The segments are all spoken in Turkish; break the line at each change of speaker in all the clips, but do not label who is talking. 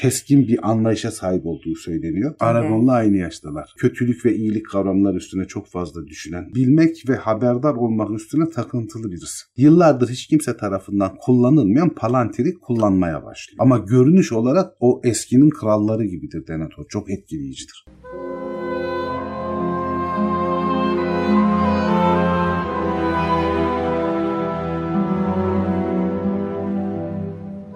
keskin bir anlayışa sahip olduğu söyleniyor. Aragon'la aynı yaştalar. Kötülük ve iyilik kavramları üstüne çok fazla düşünen, bilmek ve haberdar olmak üstüne takıntılı birisi. Yıllardır hiç kimse tarafından kullanılmayan Palantir'i kullanmaya başlıyor. Ama görünüş olarak o eskinin kralları gibidir Denethor. Çok etkileyicidir.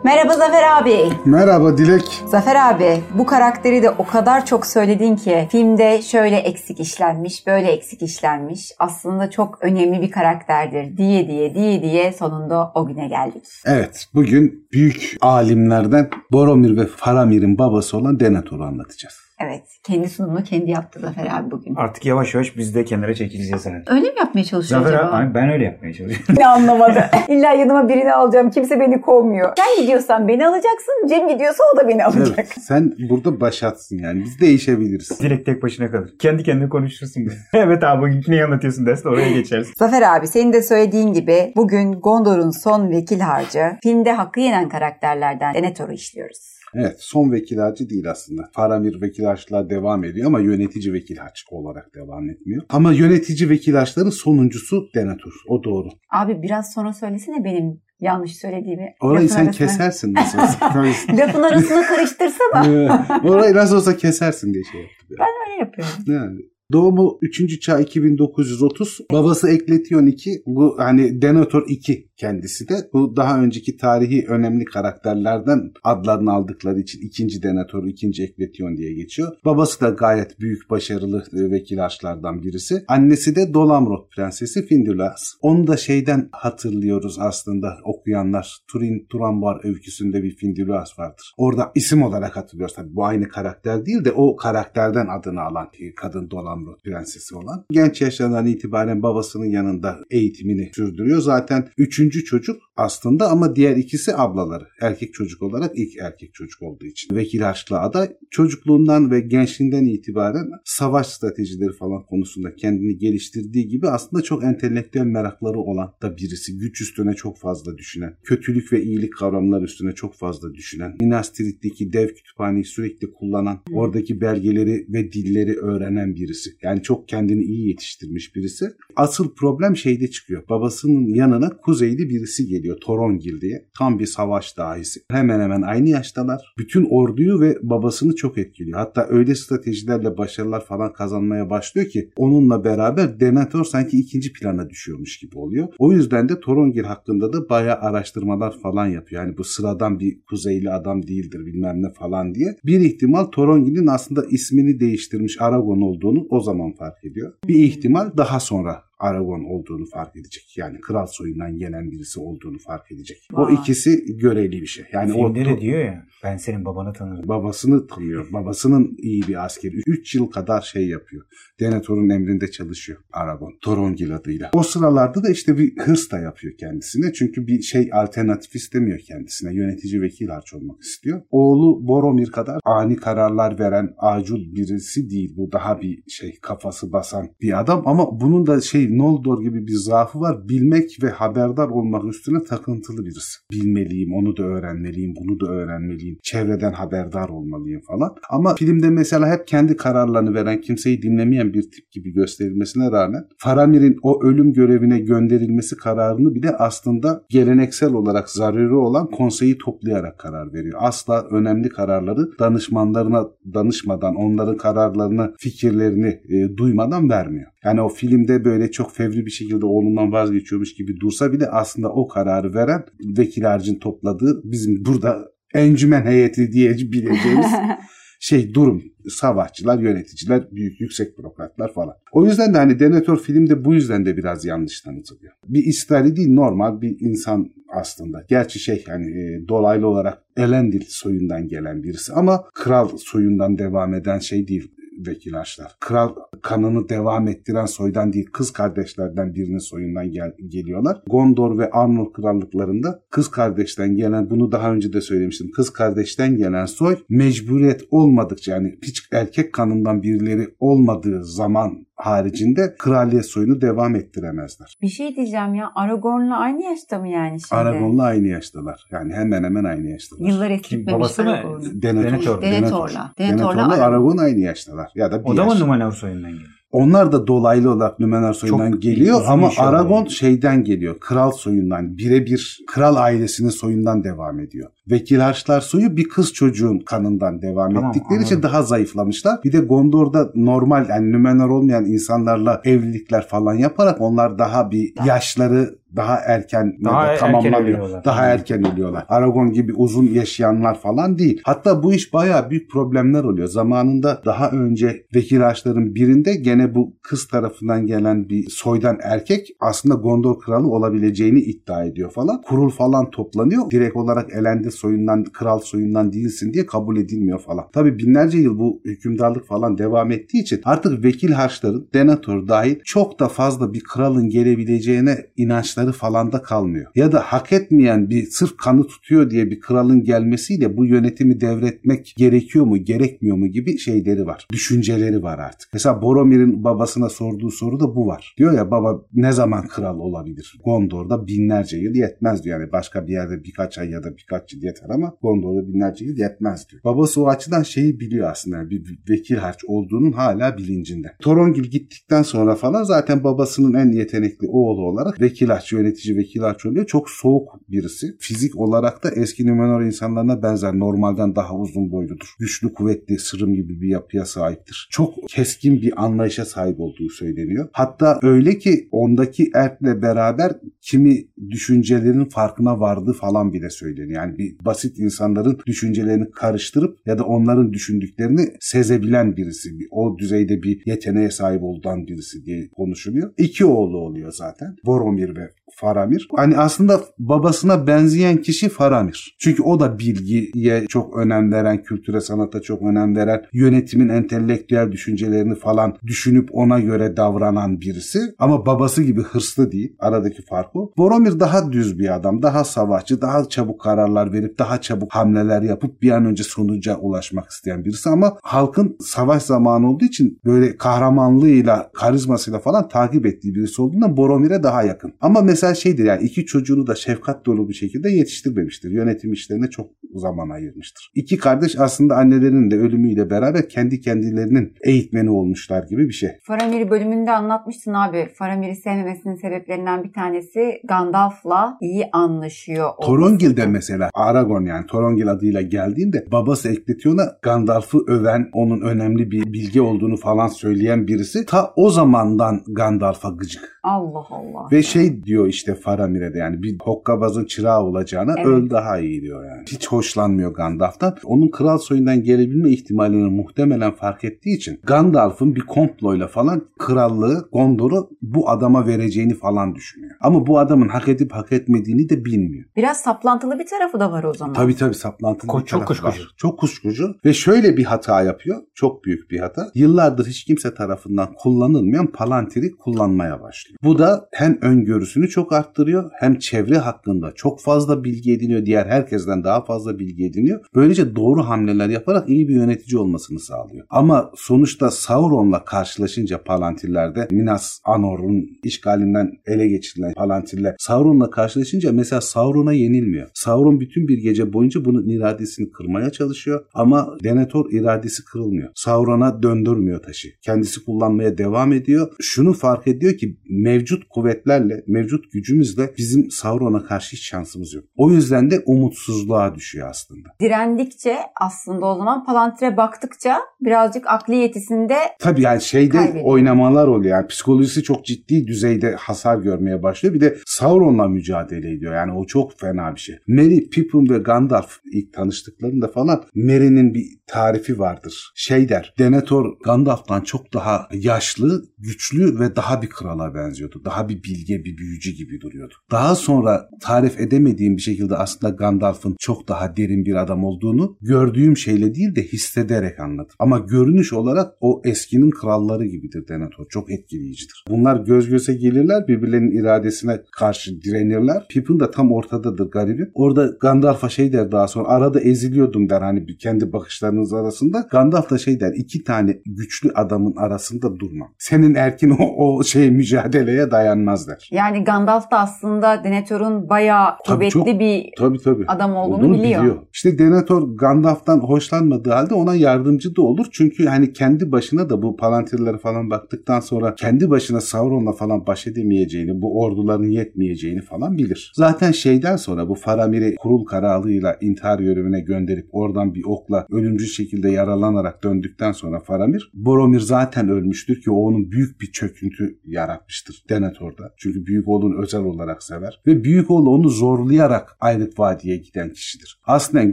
Merhaba Zafer abi.
Merhaba Dilek.
Zafer abi bu karakteri de o kadar çok söyledin ki filmde şöyle eksik işlenmiş, böyle eksik işlenmiş. Aslında çok önemli bir karakterdir diye diye diye diye sonunda o güne geldik.
Evet bugün büyük alimlerden Boromir ve Faramir'in babası olan Denethor'u anlatacağız.
Evet. Kendi sunumunu kendi yaptı Zafer abi bugün.
Artık yavaş yavaş biz de kenara çekileceğiz herhalde.
Öyle mi yapmaya çalışıyor
Zafer
acaba?
abi ben öyle yapmaya çalışıyorum.
Ne anlamadı. İlla yanıma birini alacağım. Kimse beni kovmuyor. Sen gidiyorsan beni alacaksın. Cem gidiyorsa o da beni alacak.
Evet, sen burada başatsın yani. Biz değişebiliriz.
Direkt tek başına kalır. Kendi kendine konuşursun. evet abi bugün ne anlatıyorsun dersin oraya geçersin.
Zafer abi senin de söylediğin gibi bugün Gondor'un son vekil harcı filmde hakkı yenen karakterlerden Denethor'u işliyoruz.
Evet son vekil harcı değil aslında. Faramir vekil harçlığa devam ediyor ama yönetici vekil harç olarak devam etmiyor. Ama yönetici vekil harçların sonuncusu Denethor. O doğru.
Abi biraz sonra söylesene benim yanlış söylediğimi.
Orayı sen
arasına-
kesersin nasıl olsa.
Lafın arasına karıştırsana.
Orayı nasıl olsa kesersin diye şey yaptım.
ben öyle yapıyorum.
Yani Doğumu 3. çağ 2930. Babası Ekletion 2. Bu hani Denethor 2 kendisi de. Bu daha önceki tarihi önemli karakterlerden adlarını aldıkları için ikinci Denethor, ikinci Ekletion diye geçiyor. Babası da gayet büyük başarılı e, vekil aşklardan birisi. Annesi de Dolamrot prensesi Findulas. Onu da şeyden hatırlıyoruz aslında okuyanlar. Turin Turambar öyküsünde bir Findulas vardır. Orada isim olarak hatırlıyoruz. Tabii bu aynı karakter değil de o karakterden adını alan bir kadın Dolamrot prensesi olan. Genç yaşlarından itibaren babasının yanında eğitimini sürdürüyor. Zaten üçüncü çocuk aslında ama diğer ikisi ablaları. Erkek çocuk olarak ilk erkek çocuk olduğu için. Vekil aşkla aday çocukluğundan ve gençliğinden itibaren savaş stratejileri falan konusunda kendini geliştirdiği gibi aslında çok entelektüel merakları olan da birisi. Güç üstüne çok fazla düşünen, kötülük ve iyilik kavramları üstüne çok fazla düşünen, Minas Tirith'teki dev kütüphaneyi sürekli kullanan, oradaki belgeleri ve dilleri öğrenen birisi. Yani çok kendini iyi yetiştirmiş birisi. Asıl problem şeyde çıkıyor. Babasının yanına kuzeyli birisi geliyor. Torongil diye. Tam bir savaş dahisi. Hemen hemen aynı yaştalar. Bütün orduyu ve babasını çok etkiliyor. Hatta öyle stratejilerle başarılar falan kazanmaya başlıyor ki onunla beraber Denethor sanki ikinci plana düşüyormuş gibi oluyor. O yüzden de Torongil hakkında da bayağı araştırmalar falan yapıyor. Yani bu sıradan bir kuzeyli adam değildir bilmem ne falan diye. Bir ihtimal Torongil'in aslında ismini değiştirmiş Aragon olduğunu o zaman fark ediyor. Bir ihtimal daha sonra Aragon olduğunu fark edecek. Yani kral soyundan gelen birisi olduğunu fark edecek. O
Vay.
ikisi göreli bir şey. Yani o
Filmde de diyor ya ben senin babanı tanırım.
babasını tanıyor. Babasının iyi bir askeri. 3 yıl kadar şey yapıyor. Denethor'un emrinde çalışıyor Aragon. Torongil adıyla. O sıralarda da işte bir hırs da yapıyor kendisine. Çünkü bir şey alternatif istemiyor kendisine. Yönetici vekil harç olmak istiyor. Oğlu Boromir kadar ani kararlar veren acul birisi değil. Bu daha bir şey kafası basan bir adam. Ama bunun da şey Noldor gibi bir zaafı var. Bilmek ve haberdar olmak üstüne takıntılı birisi. Bilmeliyim, onu da öğrenmeliyim, bunu da öğrenmeliyim. Çevreden haberdar olmalıyım falan. Ama filmde mesela hep kendi kararlarını veren, kimseyi dinlemeyen bir tip gibi gösterilmesine rağmen Faramir'in o ölüm görevine gönderilmesi kararını bile aslında geleneksel olarak zaruri olan konseyi toplayarak karar veriyor. Asla önemli kararları danışmanlarına danışmadan, onların kararlarını, fikirlerini e, duymadan vermiyor. Yani o filmde böyle çok fevri bir şekilde oğlundan vazgeçiyormuş gibi dursa bile aslında o kararı veren vekil harcın topladığı bizim burada encümen heyeti diye bileceğimiz şey durum. Savaşçılar, yöneticiler, büyük yüksek bürokratlar falan. O yüzden de hani Denethor filmde bu yüzden de biraz yanlış tanıtılıyor. Bir istari değil normal bir insan aslında. Gerçi şey hani e, dolaylı olarak Elendil soyundan gelen birisi ama kral soyundan devam eden şey değil vekil Aşlar. Kral kanını devam ettiren soydan değil kız kardeşlerden birinin soyundan gel- geliyorlar. Gondor ve Arnor krallıklarında kız kardeşten gelen bunu daha önce de söylemiştim. Kız kardeşten gelen soy mecburiyet olmadıkça yani hiç erkek kanından birileri olmadığı zaman haricinde kraliyet soyunu devam ettiremezler.
Bir şey diyeceğim ya Aragorn'la aynı yaşta mı yani şimdi?
Aragorn'la aynı yaştalar. Yani hemen hemen aynı yaştalar.
Yıllar eskitmemiş
babası mı?
Denethor.
Denethor.
Denethor'la. Denethor'la Aragorn.
Aynı yaştalar. Ya da bir
O da mı. Numenor soyundan geliyor?
Onlar da dolaylı olarak Numenor soyundan
Çok
geliyor ama Aragon
oldu.
şeyden geliyor. Kral soyundan, birebir kral ailesinin soyundan devam ediyor. Vekil Harçlar soyu bir kız çocuğun kanından devam
Tamam,
ettikleri için
anladım.
daha zayıflamışlar. Bir de Gondor'da normal yani Numenor olmayan insanlarla evlilikler falan yaparak onlar daha bir yaşları daha erken
Daha
da
erken
tamamlanıyor.
ölüyorlar.
Daha erken ölüyorlar. Aragon gibi uzun yaşayanlar falan değil. Hatta bu iş bayağı büyük problemler oluyor. Zamanında daha önce vekil ağaçların birinde gene bu kız tarafından gelen bir soydan erkek aslında Gondor kralı olabileceğini iddia ediyor falan. Kurul falan toplanıyor. Direkt olarak elendi soyundan, kral soyundan değilsin diye kabul edilmiyor falan. Tabi binlerce yıl bu hükümdarlık falan devam ettiği için artık vekil harçların Denethor dahil çok da fazla bir kralın gelebileceğine inançları falan da kalmıyor. Ya da hak etmeyen bir sırf kanı tutuyor diye bir kralın gelmesiyle bu yönetimi devretmek gerekiyor mu gerekmiyor mu gibi şeyleri var. Düşünceleri var artık. Mesela Boromir'in babasına sorduğu soru da bu var. Diyor ya baba ne zaman kral olabilir? Gondor'da binlerce yıl yetmez diyor. Yani başka bir yerde birkaç ay ya da birkaç yıl yeter ama Gondor'da binlerce yıl yetmez diyor. Babası o açıdan şeyi biliyor aslında. Yani bir vekil harç olduğunun hala bilincinde. Torongil gittikten sonra falan zaten babasının en yetenekli oğlu olarak vekil harç yönetici vekil harç oluyor. Çok soğuk birisi. Fizik olarak da eski Numenor insanlarına benzer. Normalden daha uzun boyludur. Güçlü, kuvvetli, sırım gibi bir yapıya sahiptir. Çok keskin bir anlayışa sahip olduğu söyleniyor. Hatta öyle ki ondaki erkle beraber kimi düşüncelerin farkına vardı falan bile söyleniyor. Yani bir basit insanların düşüncelerini karıştırıp ya da onların düşündüklerini sezebilen birisi. Bir- O düzeyde bir yeteneğe sahip olan birisi diye konuşuluyor. İki oğlu oluyor zaten. Boromir ve Faramir. Hani aslında babasına benzeyen kişi Faramir. Çünkü o da bilgiye çok önem veren, kültüre, sanata çok önem veren, yönetimin entelektüel düşüncelerini falan düşünüp ona göre davranan birisi. Ama babası gibi hırslı değil. Aradaki fark o. Boromir daha düz bir adam, daha savaşçı, daha çabuk kararlar verip daha çabuk hamleler yapıp bir an önce sonuca ulaşmak isteyen birisi ama halkın savaş zamanı olduğu için böyle kahramanlığıyla, karizmasıyla falan takip ettiği birisi olduğundan Boromir'e daha yakın. Ama mesela şeydir yani iki çocuğunu da şefkat dolu bir şekilde yetiştirmemiştir. Yönetim işlerine çok zaman ayırmıştır. İki kardeş aslında annelerinin de ölümüyle beraber kendi kendilerinin eğitmeni olmuşlar gibi bir şey.
Faramir bölümünde anlatmıştın abi. Faramir'i sevmemesinin sebeplerinden bir tanesi Gandalf'la iyi anlaşıyor. olması.
Torongil'de mesela Aragorn yani Torongil adıyla geldiğinde babası Ekletion'a Gandalf'ı öven, onun önemli bir bilgi olduğunu falan söyleyen birisi ta o zamandan Gandalf'a gıcık.
Allah Allah.
Ve şey diyor işte Faramir'e de yani bir hokkabazın çırağı olacağına
Evet.
öl daha iyi diyor yani. Hiç hoşlanmıyor Gandalf'tan. Onun kral soyundan gelebilme ihtimalini muhtemelen fark ettiği için Gandalf'ın bir komployla falan krallığı Gondor'u bu adama vereceğini falan düşünüyor. Ama bu adamın hak edip hak etmediğini de bilmiyor.
Biraz saplantılı bir tarafı da var o zaman.
Tabii tabii saplantılı
Ko-
bir
çok
tarafı var.
kuşkucu.
Çok kuşkucu. Ve şöyle bir hata yapıyor. Çok büyük bir hata. Yıllardır hiç kimse tarafından kullanılmayan Palantir'i kullanmaya başlıyor. Bu da hem öngörüsünü çok arttırıyor hem çevre hakkında çok fazla bilgi ediniyor. Diğer herkesten daha fazla bilgi ediniyor. Böylece doğru hamleler yaparak iyi bir yönetici olmasını sağlıyor. Ama sonuçta Sauron'la karşılaşınca Palantirlerde Minas Anor'un işgalinden ele geçirilen Palantirler Sauron'la karşılaşınca mesela Sauron'a yenilmiyor. Sauron bütün bir gece boyunca bunun iradesini kırmaya çalışıyor ama Denethor iradesi kırılmıyor. Sauron'a döndürmüyor taşı. Kendisi kullanmaya devam ediyor. Şunu fark ediyor ki mevcut kuvvetlerle, mevcut gücümüzle bizim Sauron'a karşı hiç şansımız yok. O yüzden de umutsuzluğa düşüyor aslında.
Direndikçe aslında o zaman Palantir'e baktıkça birazcık akli yetisinde
Tabii yani şeyde
Kaybediyor.
oynamalar oluyor. Yani psikolojisi çok ciddi düzeyde hasar görmeye başlıyor. Bir de Sauron'la mücadele ediyor. Yani o çok fena bir şey. Merry, Pippin ve Gandalf ilk tanıştıklarında falan Merry'nin bir tarifi vardır. Şey der, Denethor Gandalf'tan çok daha yaşlı, güçlü ve daha bir krala benziyordu. Daha bir bilge, bir büyücü gibi duruyordu. Daha sonra tarif edemediğim bir şekilde aslında Gandalf'ın çok daha derin bir adam olduğunu gördüğüm şeyle değil de hissederek anladım. Ama görünüş olarak o eskinin kralları gibidir Denethor. Çok etkileyicidir. Bunlar göz göze gelirler birbirlerinin iradesine karşı direnirler. Pippin de tam ortadadır garibim. Orada Gandalf'a şey der daha sonra arada eziliyordum der hani kendi bakışlarınız arasında. Gandalf da şey der iki tane güçlü adamın arasında durma. Senin erkin o, o şey mücadeleye dayanmaz der.
Yani Gandalf da aslında Denethor'un bayağı
Tabii
kuvvetli
çok-
bir
Tabii tabii.
adam olduğunu, biliyor.
İşte Denethor Gandalf'tan hoşlanmadığı halde ona yardımcı da olur. Çünkü hani kendi başına da bu Palantirlere falan baktıktan sonra kendi başına Sauron'la falan baş edemeyeceğini, bu orduların yetmeyeceğini falan bilir. Zaten şeyden sonra bu Faramir'i kurul kararlığıyla intihar görevine gönderip oradan bir okla ölümcül şekilde yaralanarak döndükten sonra Faramir, Boromir zaten ölmüştür ki o onun büyük bir çöküntü yaratmıştır Denethor'da. Çünkü büyük özel olarak sever ve büyük oğlu onu zorlayarak Ayrık Vadi'ye giden kişidir. Aslen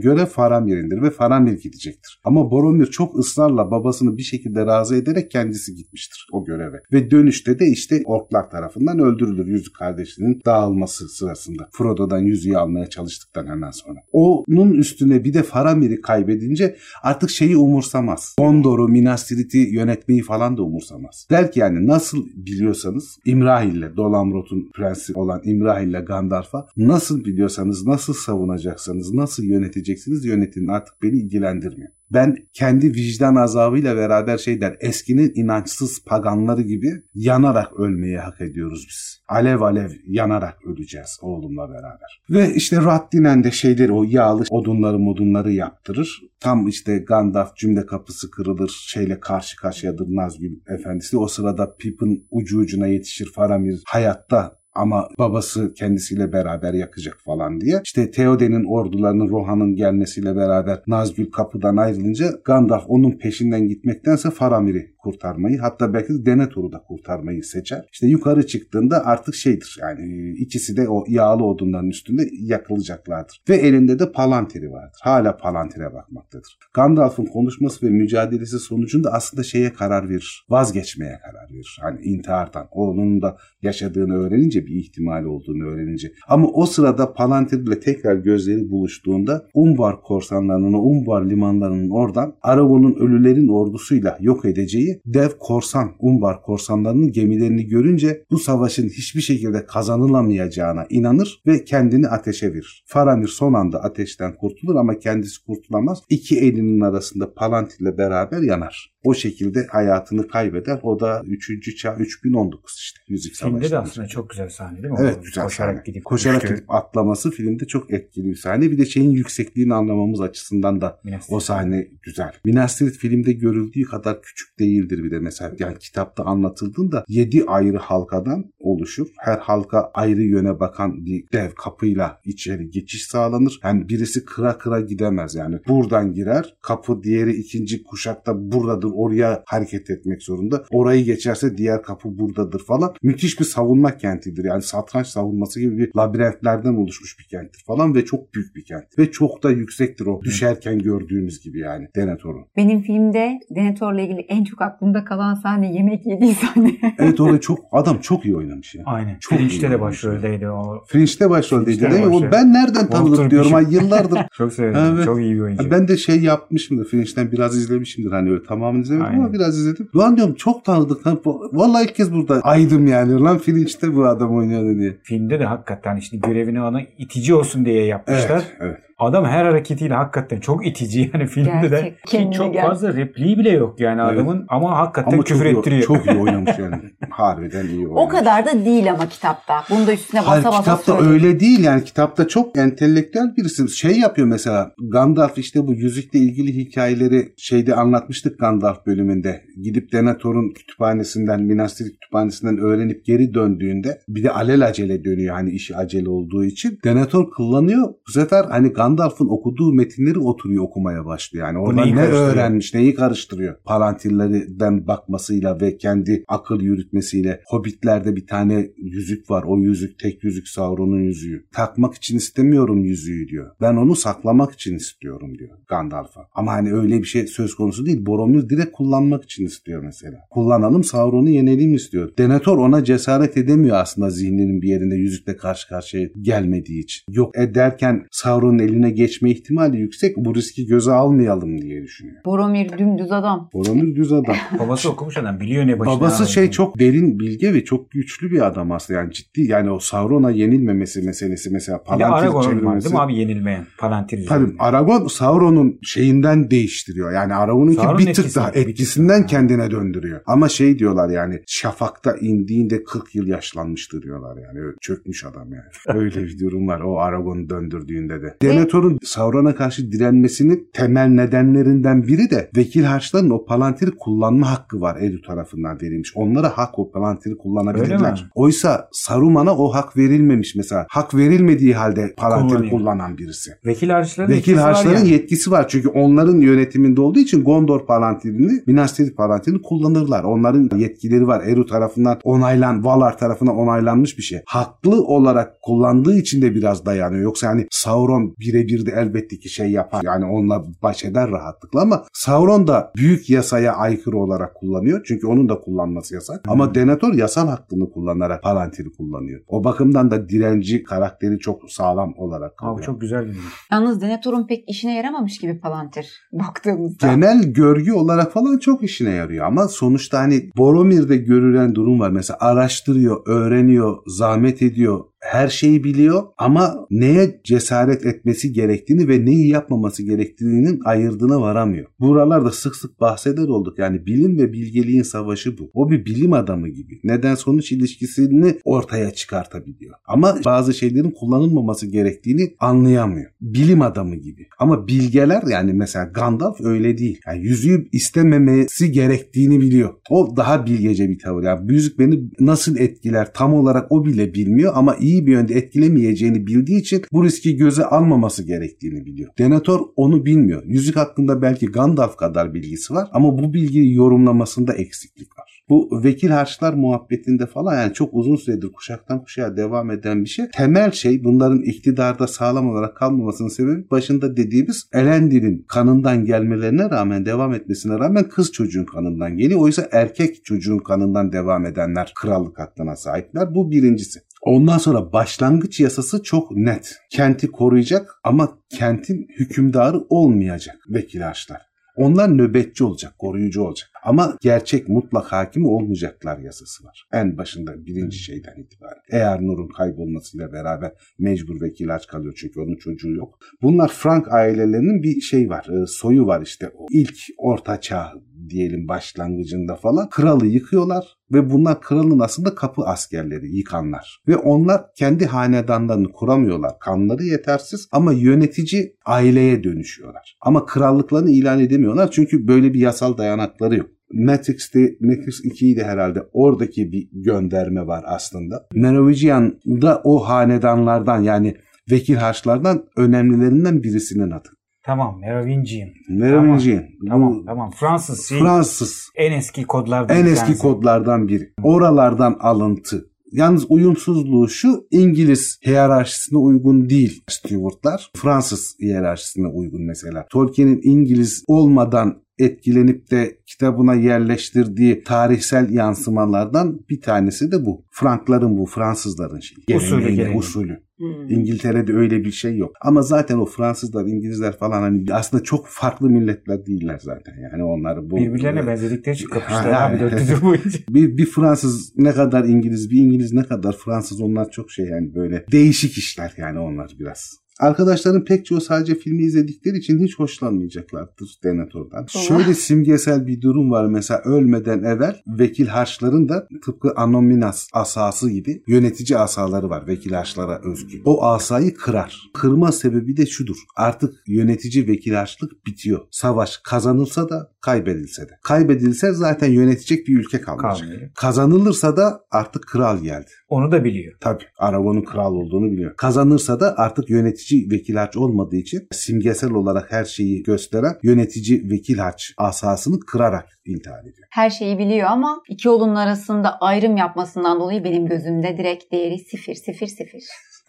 görev Faramir'indir ve Faramir gidecektir. Ama Boromir çok ısrarla babasını bir şekilde razı ederek kendisi gitmiştir o göreve. Ve dönüşte de işte orklar tarafından öldürülür yüzük kardeşinin dağılması sırasında. Frodo'dan yüzüğü almaya çalıştıktan hemen sonra. Onun üstüne bir de Faramir'i kaybedince artık şeyi umursamaz. Gondor'u, Minas Tirith'i yönetmeyi falan da umursamaz. Der ki yani nasıl biliyorsanız İmrahil'le Dolamrot'un prensi olan İmrahil'le Gandalf'a nasıl biliyorsanız, nasıl savunacaksanız, nasıl yöneteceksiniz yönetin artık beni ilgilendirmiyor. Ben kendi vicdan azabıyla beraber şey der eskinin inançsız paganları gibi yanarak ölmeyi hak ediyoruz biz. Alev alev yanarak öleceğiz oğlumla beraber. Ve işte Raddinen de şeyleri o yağlı odunları modunları yaptırır. Tam işte Gandalf cümle kapısı kırılır şeyle karşı karşıyadır Nazgül Efendisi. O sırada Pippin ucu ucuna yetişir Faramir hayatta ama babası kendisiyle beraber yakacak falan diye. İşte Theoden'in ordularının Rohan'ın gelmesiyle beraber Nazgül kapıdan ayrılınca Gandalf onun peşinden gitmektense Faramir'i kurtarmayı hatta belki de Denethor'u da kurtarmayı seçer. İşte yukarı çıktığında artık şeydir yani ikisi de o yağlı odunların üstünde yakılacaklardır. Ve elinde de Palantir'i vardır. Hala Palantir'e bakmaktadır. Gandalf'ın konuşması ve mücadelesi sonucunda aslında şeye karar verir. Vazgeçmeye karar verir. Hani intihardan. Onun da yaşadığını öğrenince bir ihtimal olduğunu öğrenince. Ama o sırada Palantir ile tekrar gözleri buluştuğunda Umbar korsanlarının, Umbar limanlarının oradan Aragon'un ölülerin ordusuyla yok edeceği dev korsan, Umbar korsanlarının gemilerini görünce bu savaşın hiçbir şekilde kazanılamayacağına inanır ve kendini ateşe verir. Faramir son anda ateşten kurtulur ama kendisi kurtulamaz. İki elinin arasında Palantir ile beraber yanar. O şekilde hayatını kaybeder. O da 3. çağ 3019 işte. Yüzük
Filmde de aslında çok güzel sahne değil mi?
Evet
O
güzel
Koşarak
sahne.
gidip
Koşarak gidip atlaması filmde çok etkili bir sahne. Bir de şeyin yüksekliğini anlamamız açısından da
Minas
o sahne güzel. Minas Tirith filmde görüldüğü kadar küçük değildir bir de mesela. Yani kitapta anlatıldığında 7 ayrı halkadan oluşur. Her halka ayrı yöne bakan bir dev kapıyla içeri geçiş sağlanır. Yani birisi kıra kıra gidemez yani. Buradan girer. Kapı diğeri ikinci kuşakta buradadır. Oraya hareket etmek zorunda. Orayı geçerse diğer kapı buradadır falan. Müthiş bir savunma kentidir. Yani satranç savunması gibi bir labirentlerden oluşmuş bir kenttir falan ve çok büyük bir kent. Ve çok da yüksektir o düşerken gördüğümüz gibi yani Denethor'un.
Benim filmde Denethor'la ilgili en çok aklımda kalan sahne yemek yediği sahne.
Evet orada çok adam çok iyi oynamış ya.
Aynen.
Çok
Fringe'de de başroldeydi o.
Fringe'de başroldeydi
Fringe'de
değil mi? O. Ben nereden tanıdık diyorum ay
Bishop.
yıllardır.
Çok sevdim.
Evet.
Çok iyi bir oyuncu.
Ben de şey yapmışımdır. Fringe'den biraz izlemişimdir. Hani öyle tamamını izlemedim ama
Aynen.
biraz izledim. Lan diyorum çok tanıdık. Lan Vallahi ilk kez burada aydım yani. Lan Fringe'de bu adam oynuyordu diye.
Filmde de hakikaten işte görevini ona itici olsun diye yapmışlar.
Evet, evet.
Adam her hareketiyle hakikaten çok itici yani filmde de.
Gerçek,
Ki
kendine
çok
gel.
fazla repliği bile yok yani
Evet.
adamın ama hakikaten
Ama
küfür
çok, iyi-
ettiriyor.
çok iyi oynamış yani. Harbiden iyi oynamış.
o kadar da değil ama kitapta. Bunu da üstüne
Hayır
basa basa
kitapta
söyleyeyim.
öyle değil yani kitapta çok entelektüel birisi şey yapıyor mesela Gandalf işte bu yüzükle ilgili hikayeleri şeyde anlatmıştık Gandalf bölümünde gidip Denethor'un kütüphanesinden Minas Tirith kütüphanesinden öğrenip geri döndüğünde bir de alelacele dönüyor hani işi acele olduğu için Denethor kullanıyor bu sefer hani Gandalf Gandalf'ın okuduğu metinleri oturuyor okumaya başlıyor. Yani orada ne öğrenmiş, neyi karıştırıyor. Palantirlerden bakmasıyla ve kendi akıl yürütmesiyle. Hobbitler'de bir tane yüzük var. O yüzük tek yüzük Sauron'un yüzüğü. Takmak için istemiyorum yüzüğü diyor. Ben onu saklamak için istiyorum diyor Gandalf'a. Ama hani öyle bir şey söz konusu değil. Boromir direkt kullanmak için istiyor mesela. Kullanalım Sauron'u yenelim istiyor. Denethor ona cesaret edemiyor aslında zihninin bir yerinde yüzükle karşı karşıya gelmediği için. Yok ederken Sauron'un eline geçme ihtimali yüksek. Bu riski göze almayalım diye düşünüyor.
Boromir dümdüz adam.
Boromir düz adam.
Babası okumuş adam biliyor ne başına.
Babası şey
ağrıyor.
çok derin bilge ve çok güçlü bir adam aslında. Yani ciddi yani o Sauron'a yenilmemesi meselesi mesela Palantir
Aragorn var
çevirmesi.
değil mi abi yenilmeyen? Palantir
Tabii. Aragon Sauron'un şeyinden değiştiriyor. Yani Aragon'unki
Sauron'un
bir tık daha etkisinden kendine döndürüyor. Ama şey diyorlar yani şafakta indiğinde 40 yıl yaşlanmıştı diyorlar yani. Öyle Çökmüş adam yani. Öyle bir durum var o Aragon'u döndürdüğünde de. Denethor'un Sauron'a karşı direnmesinin temel nedenlerinden biri de vekil harçların o palantiri kullanma hakkı var Edu tarafından verilmiş. Onlara hak o palantiri kullanabilirler. Oysa Saruman'a o hak verilmemiş mesela. Hak verilmediği halde palantiri kullanan birisi.
Vekil harçların
Vekil harçların
yani.
yetkisi var. Çünkü onların yönetiminde olduğu için Gondor palantirini, Minas Tirith palantirini kullanırlar. Onların yetkileri var. Eru tarafından onaylan, Valar tarafından onaylanmış bir şey. Haklı olarak kullandığı için de biraz dayanıyor. Yoksa yani Sauron birebir de elbette ki şey yapar. Yani onunla baş eder rahatlıkla ama Sauron da büyük yasaya aykırı olarak kullanıyor. Çünkü onun da kullanması yasak. Ama Denethor yasal hakkını kullanarak palantiri kullanıyor. O bakımdan da direnci karakteri çok sağlam olarak kalıyor.
Abi çok güzel bir
Yalnız Denethor'un pek işine yaramamış gibi Palantir baktığımızda.
genel görgü olarak falan çok işine yarıyor ama sonuçta hani Boromir'de görülen durum var. Mesela araştırıyor, öğreniyor, zahmet ediyor, her şeyi biliyor ama neye cesaret etmesi gerektiğini ve neyi yapmaması gerektiğinin ayırdığına varamıyor. Buralarda sık sık bahseder olduk. Yani bilim ve bilgeliğin savaşı bu. O bir bilim adamı gibi. Neden sonuç ilişkisini ortaya çıkartabiliyor. Ama bazı şeylerin kullanılmaması gerektiğini anlayamıyor. Bilim adamı gibi. Ama bilgeler yani mesela Gandalf öyle değil. Yani yüzüğü istememesi gerektiğini biliyor. O daha bilgece bir tavır. Yani yüzük beni nasıl etkiler tam olarak o bile bilmiyor ama iyi bir yönde etkilemeyeceğini bildiği için bu riski göze almaması gerektiğini biliyor. Denethor onu bilmiyor. Yüzük hakkında belki Gandalf kadar bilgisi var ama bu bilgiyi yorumlamasında eksiklik var. Bu vekil harçlar muhabbetinde falan yani çok uzun süredir kuşaktan kuşağa devam eden bir şey. Temel şey bunların iktidarda sağlam olarak kalmamasının sebebi başında dediğimiz Elendil'in kanından gelmelerine rağmen devam etmesine rağmen kız çocuğun kanından geliyor. Oysa erkek çocuğun kanından devam edenler krallık hakkına sahipler. Bu birincisi. Ondan sonra başlangıç yasası çok net. Kenti koruyacak ama kentin hükümdarı olmayacak vekil ağaçlar. Onlar nöbetçi olacak, koruyucu olacak. Ama gerçek mutlak hakim olmayacaklar yasası var. En başında birinci şeyden itibaren. Eğer Nur'un kaybolmasıyla beraber mecbur vekil aç kalıyor çünkü onun çocuğu yok. Bunlar Frank ailelerinin bir şey var, e, soyu var işte. O ilk orta çağ diyelim başlangıcında falan. Kralı yıkıyorlar ve bunlar kralın aslında kapı askerleri, yıkanlar. Ve onlar kendi hanedanlarını kuramıyorlar. Kanları yetersiz ama yönetici aileye dönüşüyorlar. Ama krallıklarını ilan edemiyorlar çünkü böyle bir yasal dayanakları yok. Matrix'te, Matrix 2'ydi herhalde. Oradaki bir gönderme var aslında. Merovingian da o hanedanlardan yani vekil harçlardan önemlilerinden birisinin adı.
Tamam Merovingian.
Merovingian.
Tamam
Bu
tamam. Fransız şey,
Fransız
en eski kodlardan
en eski kodlardan biri. Oralardan alıntı. Yalnız uyumsuzluğu şu İngiliz hiyerarşisine uygun değil Stuartlar. Fransız hiyerarşisine uygun mesela. Tolkien'in İngiliz olmadan etkilenip de kitabına yerleştirdiği tarihsel yansımalardan bir tanesi de bu. Frankların bu, Fransızların şeyi.
Usulü, geleneği.
usulü.
Hmm.
İngiltere'de öyle bir şey yok. Ama zaten o Fransızlar, İngilizler falan hani aslında çok farklı milletler değiller zaten. Yani onlar bu
Birbirlerine benzedikleri için kapıştılar abi
ha.
400 yıl boyunca.
bir, bir Fransız ne kadar İngiliz, bir İngiliz ne kadar Fransız onlar çok şey yani böyle değişik işler yani onlar biraz. Arkadaşların pek çoğu sadece filmi izledikleri için hiç hoşlanmayacaklardır Denethor'dan.
Doğru.
Şöyle simgesel bir durum var mesela ölmeden evvel vekil harçların da tıpkı Anominas asası gibi yönetici asaları var vekil harçlara özgü. O asayı kırar. Kırma sebebi de şudur. Artık yönetici vekil harçlık bitiyor. Savaş kazanılsa da kaybedilse de. Kaybedilse zaten yönetecek bir ülke kalmayacak.
Kalmıyor.
Kazanılırsa da artık kral geldi.
Onu da biliyor.
Tabii Aragon'un kral olduğunu biliyor. Kazanırsa da artık yönetici vekil haç olmadığı için simgesel olarak her şeyi gösteren yönetici vekil haç asasını kırarak intihar ediyor.
Her şeyi biliyor ama iki oğlunun arasında ayrım yapmasından dolayı benim gözümde direkt değeri sıfır sıfır sıfır.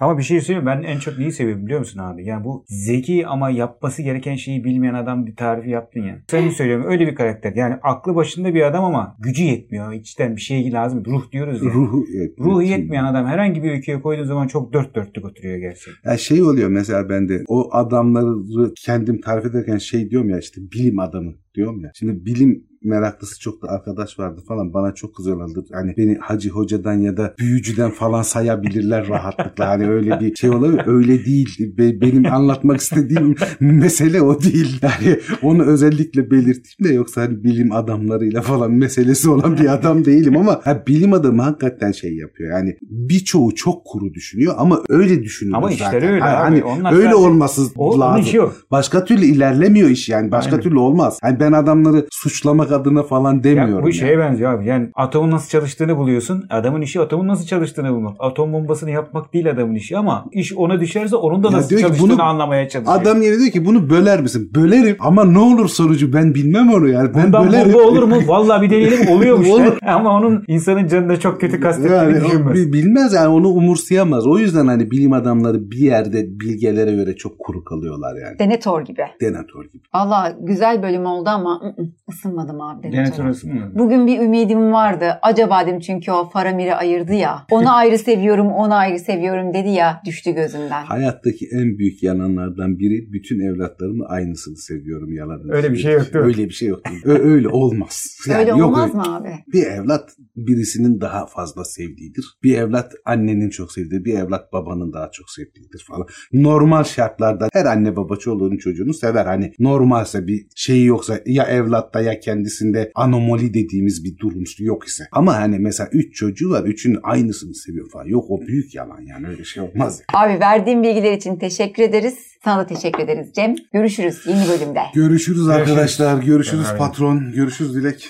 Ama bir şey söyleyeyim ben en çok neyi seviyorum biliyor musun abi? Yani bu zeki ama yapması gereken şeyi bilmeyen adam bir tarifi yaptın ya. Sen söylüyorum öyle bir karakter. Yani aklı başında bir adam ama gücü yetmiyor. İçten bir şey lazım. Ruh diyoruz ya.
Ruhu yetmiyor.
Ruhu yetmeyen adam herhangi bir ülkeye koyduğun zaman çok dört dörtlük oturuyor gerçekten.
Ya şey oluyor mesela bende o adamları kendim tarif ederken şey diyorum ya işte bilim adamı diyorum ya. Şimdi bilim meraklısı çok da arkadaş vardı falan bana çok kızıyorlardı. Hani beni hacı hocadan ya da büyücüden falan sayabilirler rahatlıkla. Hani öyle bir şey olabilir. Öyle değil. Be- benim anlatmak istediğim mesele o değil. Yani onu özellikle belirteyim de yoksa hani bilim adamlarıyla falan meselesi olan bir adam değilim ama ha, bilim adamı hakikaten şey yapıyor. Yani birçoğu çok kuru düşünüyor ama öyle düşünüyor
Ama
zaten.
işleri öyle
Ha,
abi.
Hani
Onlar
öyle olması
O,
lazım. Başka türlü ilerlemiyor iş yani. Başka
Aynen.
türlü olmaz. Hani ben adamları suçlamak adına falan demiyorum.
Ya bu
yani.
şeye benziyor abi. Yani atomun nasıl çalıştığını buluyorsun. Adamın işi atomun nasıl çalıştığını bulmak. Atom bombasını yapmak değil adamın işi ama iş ona düşerse onun da
Ya
nasıl çalıştığını
bunu-
anlamaya çalışıyor.
Adam yine diyor ki bunu böler misin? Bölerim ama ne olur sonucu ben bilmem onu yani. Ben
Bundan
bölerim.
bomba olur mu? Vallahi bir deneyelim oluyormuş.
Olur.
Ama onun insanın canına çok kötü kastettiğini
Yani
düşünmez.
bi- bilmez yani onu umursayamaz. O yüzden hani bilim adamları bir yerde bilgelere göre çok kuru kalıyorlar yani.
Denethor gibi.
Denatör gibi.
Valla güzel bölüm oldu ama ı ı, ısınmadım abi Denethor'a.
Denetör arasında mı?
Bugün bir ümidim vardı. Acaba dedim çünkü o Faramir'i ayırdı ya. Onu ayrı seviyorum, onu ayrı seviyorum dedi ya. Düştü gözümden.
Hayattaki en büyük yalanlardan biri bütün evlatlarımın aynısını seviyorum yalanını.
Öyle bir şey yok değil mi?
Öyle bir şey yok. Ö- öyle olmaz. Yani
Öyle
yok
olmaz
öyle.
mı abi?
Bir evlat birisinin daha fazla sevdiğidir. Bir evlat annenin çok sevdiği, bir evlat babanın daha çok sevdiğidir falan. Normal şartlarda her anne baba çoluğunun çocuğunu sever. Hani normalse bir şeyi yoksa ya evlatta ya kendisinde anomali dediğimiz bir durum yok ise. Ama hani mesela üç çocuğu var, üçün aynısını seviyor falan. Yok o büyük yalan yani öyle şey olmaz.
Abi verdiğin bilgiler için teşekkür ederiz. Sana da teşekkür ederiz Cem. Görüşürüz yeni bölümde.
Görüşürüz arkadaşlar. Görüşürüz
Aynen.
patron. Görüşürüz Dilek.